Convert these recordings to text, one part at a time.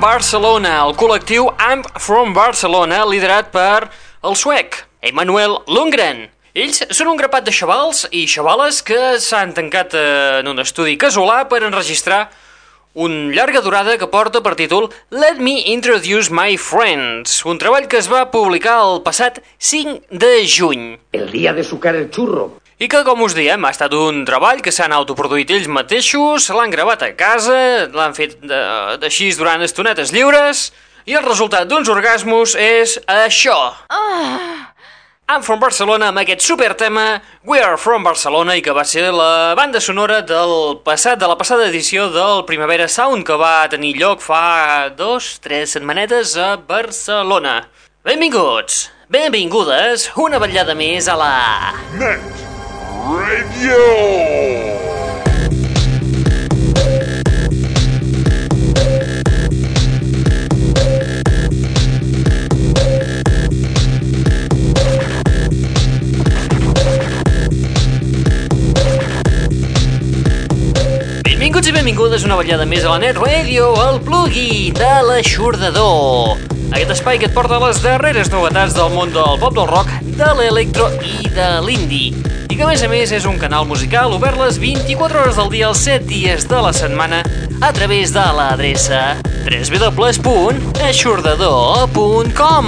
Barcelona, el col·lectiu I'm from Barcelona, liderat per el suec, Emmanuel Lundgren. Ells són un grapat de xavals i xavales que s'han tancat en un estudi casolà per enregistrar un llarga durada que porta per títol Let Me Introduce My Friends, un treball que es va publicar el passat 5 de juny. El día de sucar el churro. I que, com us diem, ha estat un treball que s'han autoproduït ells mateixos, l'han gravat a casa, l'han fet de- d'així durant estonetes lliures, i el resultat d'uns orgasmos és això. I'm from Barcelona amb aquest super tema We are from Barcelona i que va ser la banda sonora del passat de la passada edició del Primavera Sound que va tenir lloc fa dos, tres setmanetes a Barcelona. Benvinguts, benvingudes, una vetllada més a la... Net Radio. Benvingudes una vetllada més a la Net Radio, el plugui de l'aixordador. Aquest espai que et porta les darreres novetats del món del pop del rock, de l'electro i de l'indie. I que a més a més és un canal musical obert les 24 hores del dia, els 7 dies de la setmana, a través de l'adreça www.aixordador.com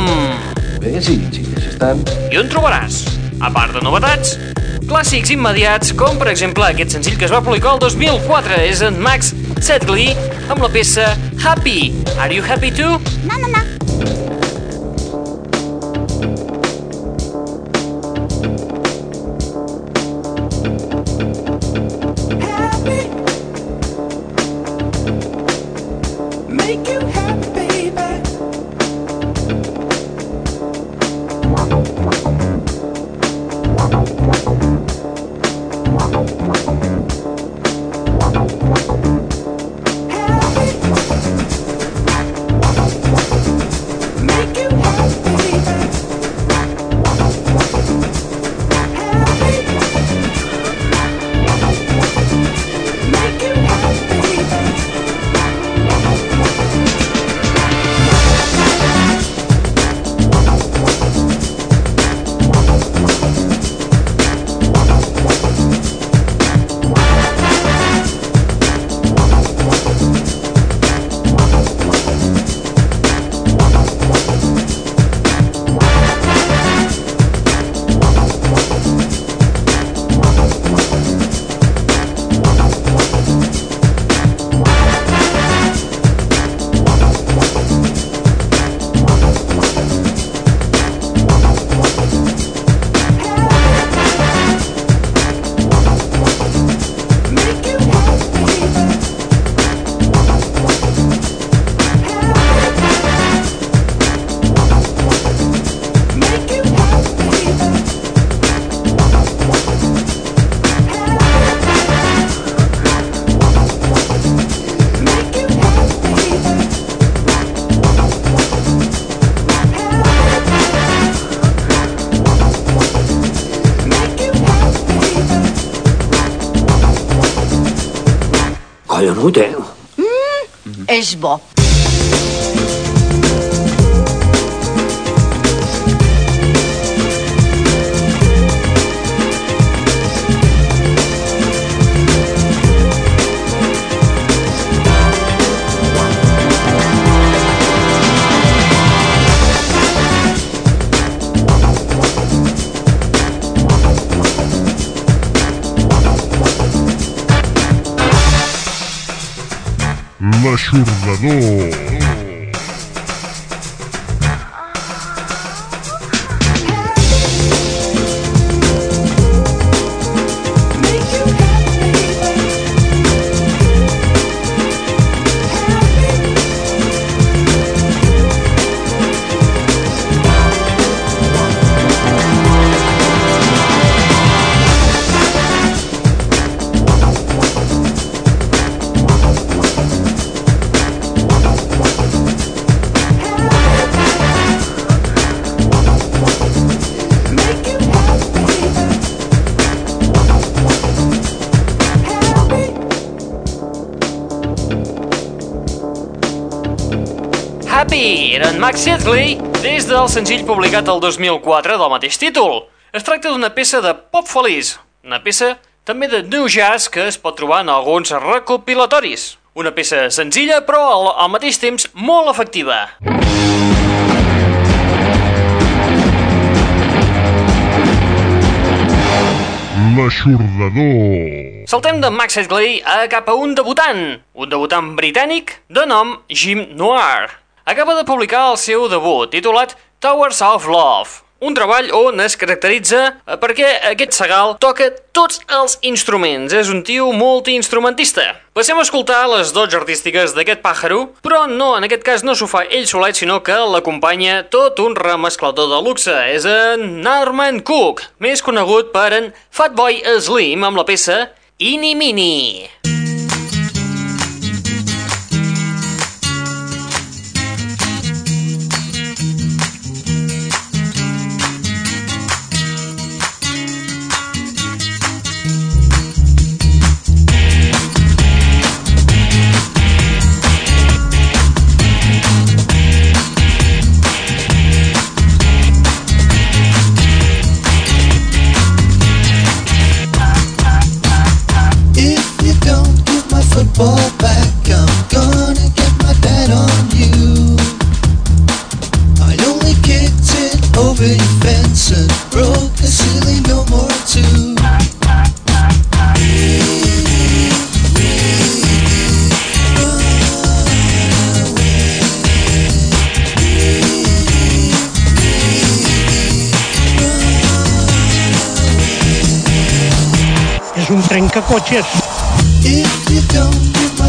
Eh, sí, sí, això estan... i on trobaràs, a part de novetats, clàssics immediats, com per exemple aquest senzill que es va publicar el 2004, és en Max Sedgley, amb la peça Happy. Are you happy too? Happy Collonut, eh? És bo. L'aixordador. Happy era en Max Headley des del senzill publicat el 2004 del mateix títol. Es tracta d'una peça de pop feliç, una peça també de new jazz que es pot trobar en alguns recopilatoris. Una peça senzilla però al, al mateix temps molt efectiva. L'aixordador. Saltem de Max Headley a cap a un debutant, un debutant britànic de nom Jim Noir. Acaba de publicar el seu debut, titulat Towers of Love, un treball on es caracteritza eh, perquè aquest segal toca tots els instruments, és un tio multiinstrumentista. Passem a escoltar les dots artístiques d'aquest pàjaro, però no, en aquest cas no s'ho fa ell solet, sinó que l'acompanya tot un remesclador de luxe, és en Norman Cook, més conegut per en Fatboy Slim amb la peça Ini Mini. Un trencacotxes. If you don't give my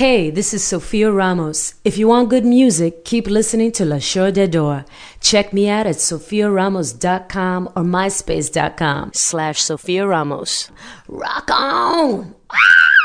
Hey, this is Sophia Ramos. If you want good music, keep listening to La Show de Door. Check me out at sophiaramos.com or myspace.com slash Sophia Ramos. Rock on! Ah!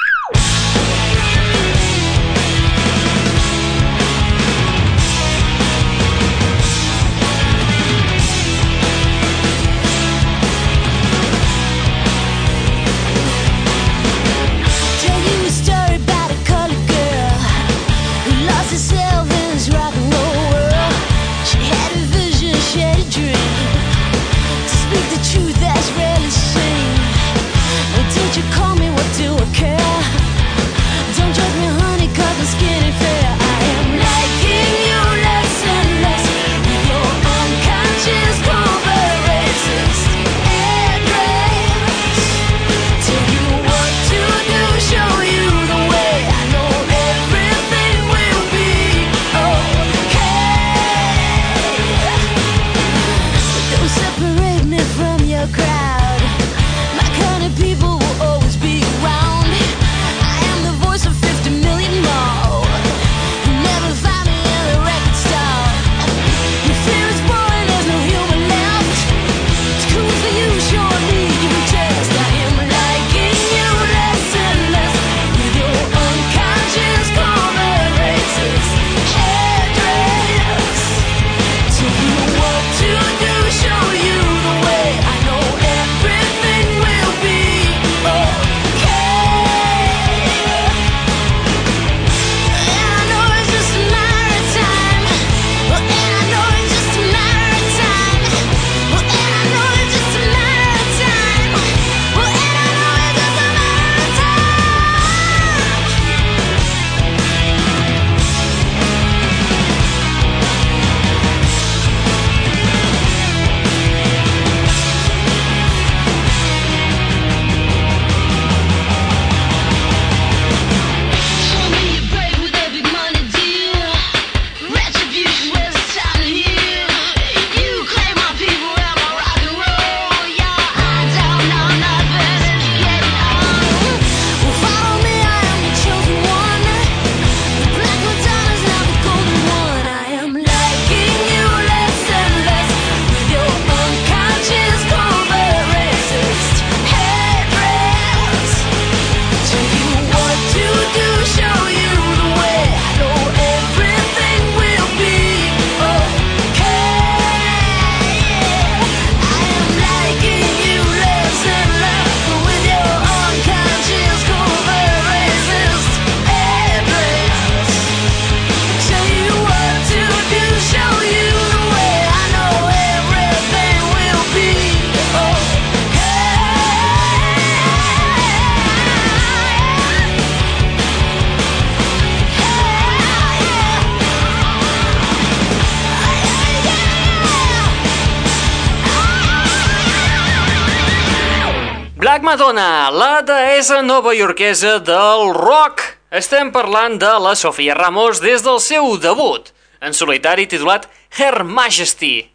Madonna, la deessa novaiorquesa del rock. Estem parlant de la Sofia Ramos des del seu debut, en solitari titulat Her Majesty.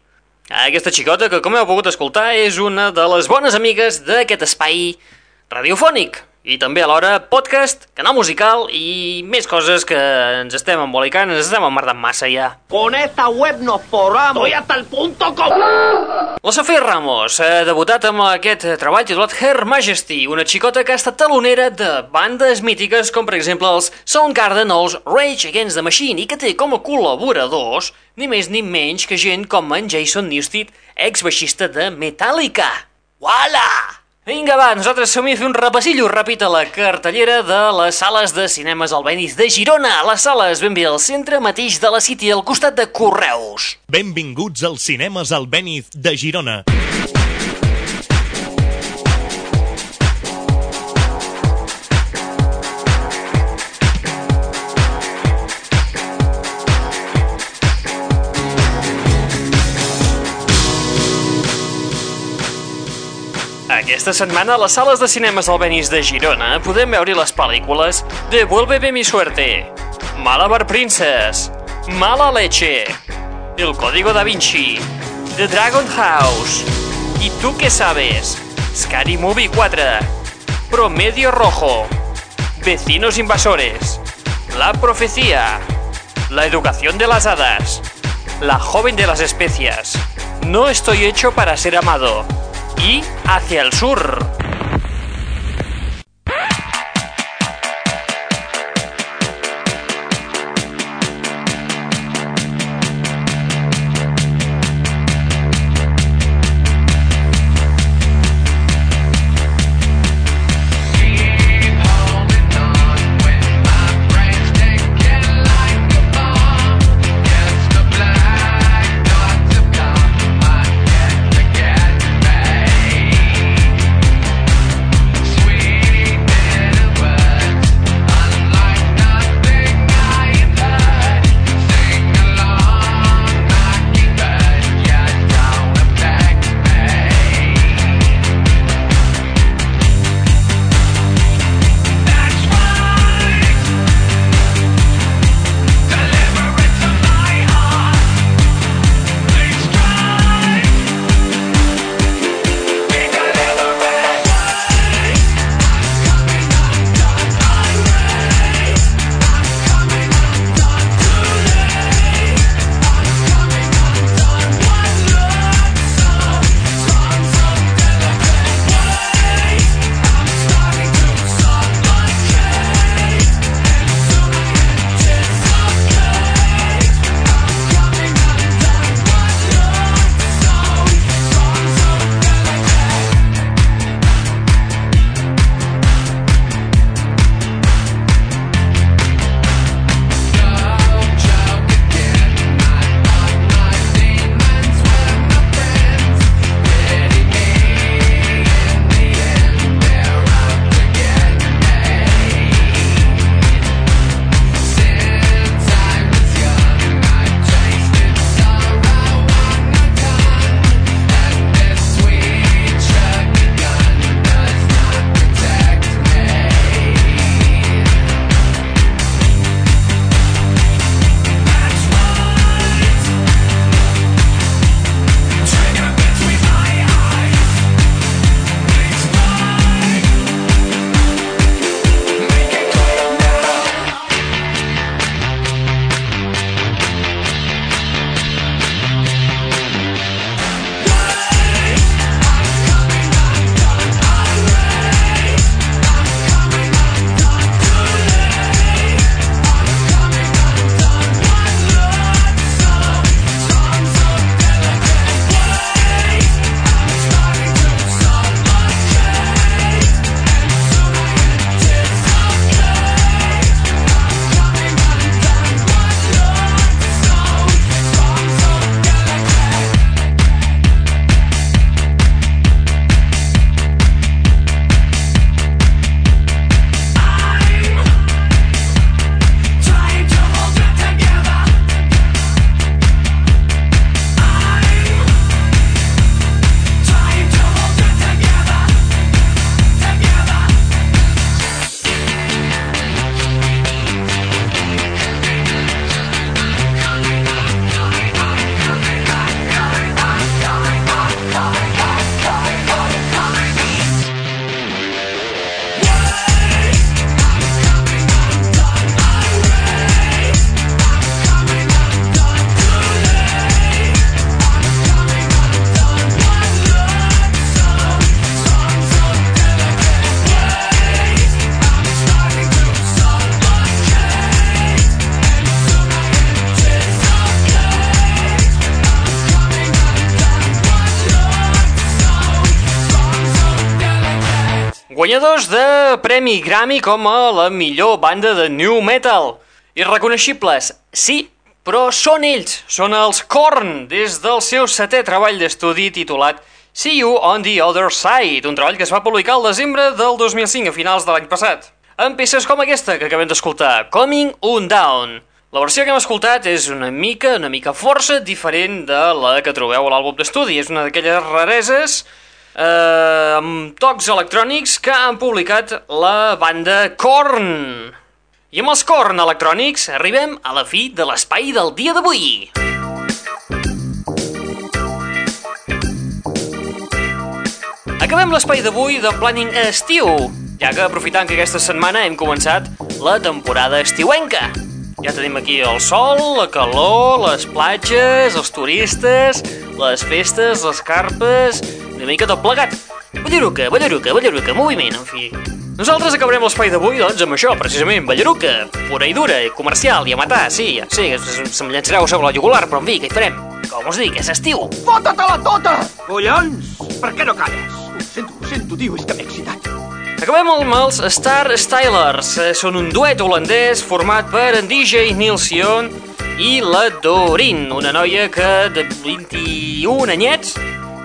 Aquesta xicota que, com heu pogut escoltar, és una de les bones amigues d'aquest espai radiofònic i també alhora podcast, canal musical i més coses que ens estem embolicant, ens estem emmerdant massa ja. Con esta web nos forramos. Estoy hasta el punto com... La Sofia Ramos ha debutat amb aquest treball titulat Her Majesty, una xicota que ha estat talonera de bandes mítiques com per exemple els Soundgarden o els Rage Against the Machine i que té com a col·laboradors ni més ni menys que gent com en Jason Newsted, ex-baixista de Metallica. Uala! Vinga, va, nosaltres som a fer un repassillo ràpid a la cartellera de les sales de cinemes Albéniz de Girona. Les sales ben bé al centre mateix de la City, al costat de Correus. Benvinguts als cinemes Albéniz de Girona. Aquesta setmana a les sales de cinemes Albéniz de Girona podem veure les pel·lícules Devuélveme mi suerte, Malabar Princess, Mala leche, El código da Vinci, The Dragon House, ¿Y tú qué sabes? Scary Movie 4, Promedio Rojo, Vecinos Invasores, La Profecía, La Educación de las Hadas, La Joven de las Especias, No estoy hecho para ser amado y Hacia el Sur. Guanyadors de Premi Grammy com a la millor banda de New Metal. Irreconeixibles, sí, però són ells, són els Korn, des del seu setè treball d'estudi titulat See You on the Other Side, un treball que es va publicar al desembre del 2005, a finals de l'any passat, amb peces com aquesta que acabem d'escoltar, Coming On Down. La versió que hem escoltat és una mica, una mica força diferent de la que trobeu a l'àlbum d'estudi. És una d'aquelles rareses eh, amb tocs electrònics que han publicat la banda Korn. I amb els Korn electrònics arribem a la fi de l'espai del dia d'avui. Acabem l'espai d'avui de planning estiu, ja que aprofitant que aquesta setmana hem començat la temporada estiuenca. Ja tenim aquí el sol, la calor, les platges, els turistes, les festes, les carpes, una mica tot plegat. Ballaruca, ballaruca, ballaruca, moviment, en fi. Nosaltres acabarem l'espai d'avui, doncs, amb això, precisament, ballaruca, pura i dura, comercial i a matar, sí, ja sé, se- se'm llançareu sobre la jugular, però en fi, què hi farem? Com us dic, és estiu. Fota-te-la tota! Collons! Per què no calles? Ho sento, ho sento, tio, és que m'he excitat. Acabem amb els Star Stylers. Eh, Són un duet holandès format per en DJ Neil Sion i la Doreen, una noia que de 21 anyets,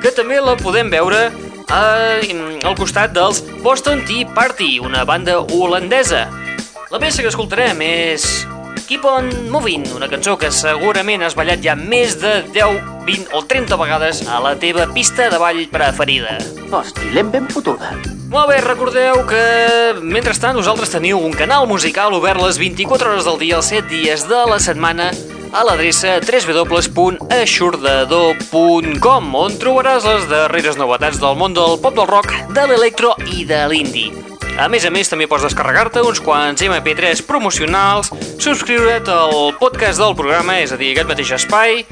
que també la podem veure eh, al costat dels Boston Tea Party, una banda holandesa. La peça que escoltarem és Keep on Moving, una cançó que segurament has ballat ja més de 10, 20 o 30 vegades a la teva pista de ball preferida. Hosti, l'hem ben fotuda. Molt bé, recordeu que, mentrestant, vosaltres teniu un canal musical obert les 24 hores del dia, els 7 dies de la setmana, a l'adreça www.aixordador.com, on trobaràs les darreres novetats del món del pop del rock, de l'electro i de l'indie. A més a més, també pots descarregar-te uns quants MP3 promocionals, subscriure't al podcast del programa, és a dir, aquest mateix espai,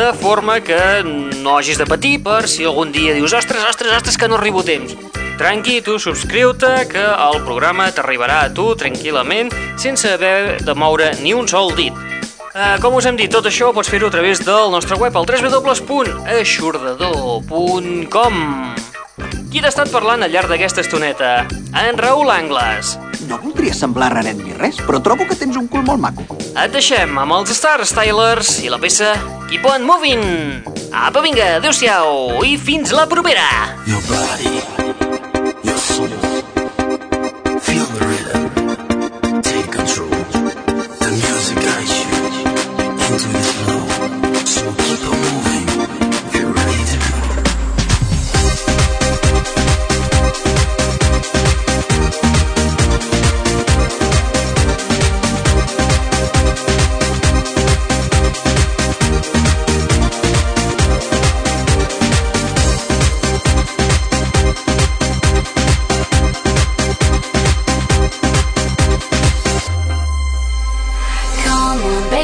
de forma que no hagis de patir per si algun dia dius ostres, ostres, ostres, que no arribo temps. Tranqui, tu subscriu-te, que el programa t'arribarà a tu tranquil·lament, sense haver de moure ni un sol dit. Uh, com us hem dit, tot això pots fer-ho a través del nostre web, al www.aixordador.com Qui t'ha estat parlant al llarg d'aquesta estoneta? En Raül Angles. No voldria semblar raret ni res, però trobo que tens un cul molt maco. Et deixem amb els Star Stylers i la peça Keep on Moving. Apa, vinga, adeu-siau i fins la propera. Your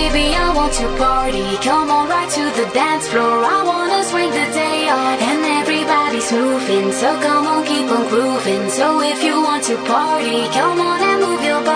baby, I want to party. Come on, right to the dance floor. I wanna swing the day on, and everybody's moving. So come on, keep on grooving. So if you want to party, come on and move your body.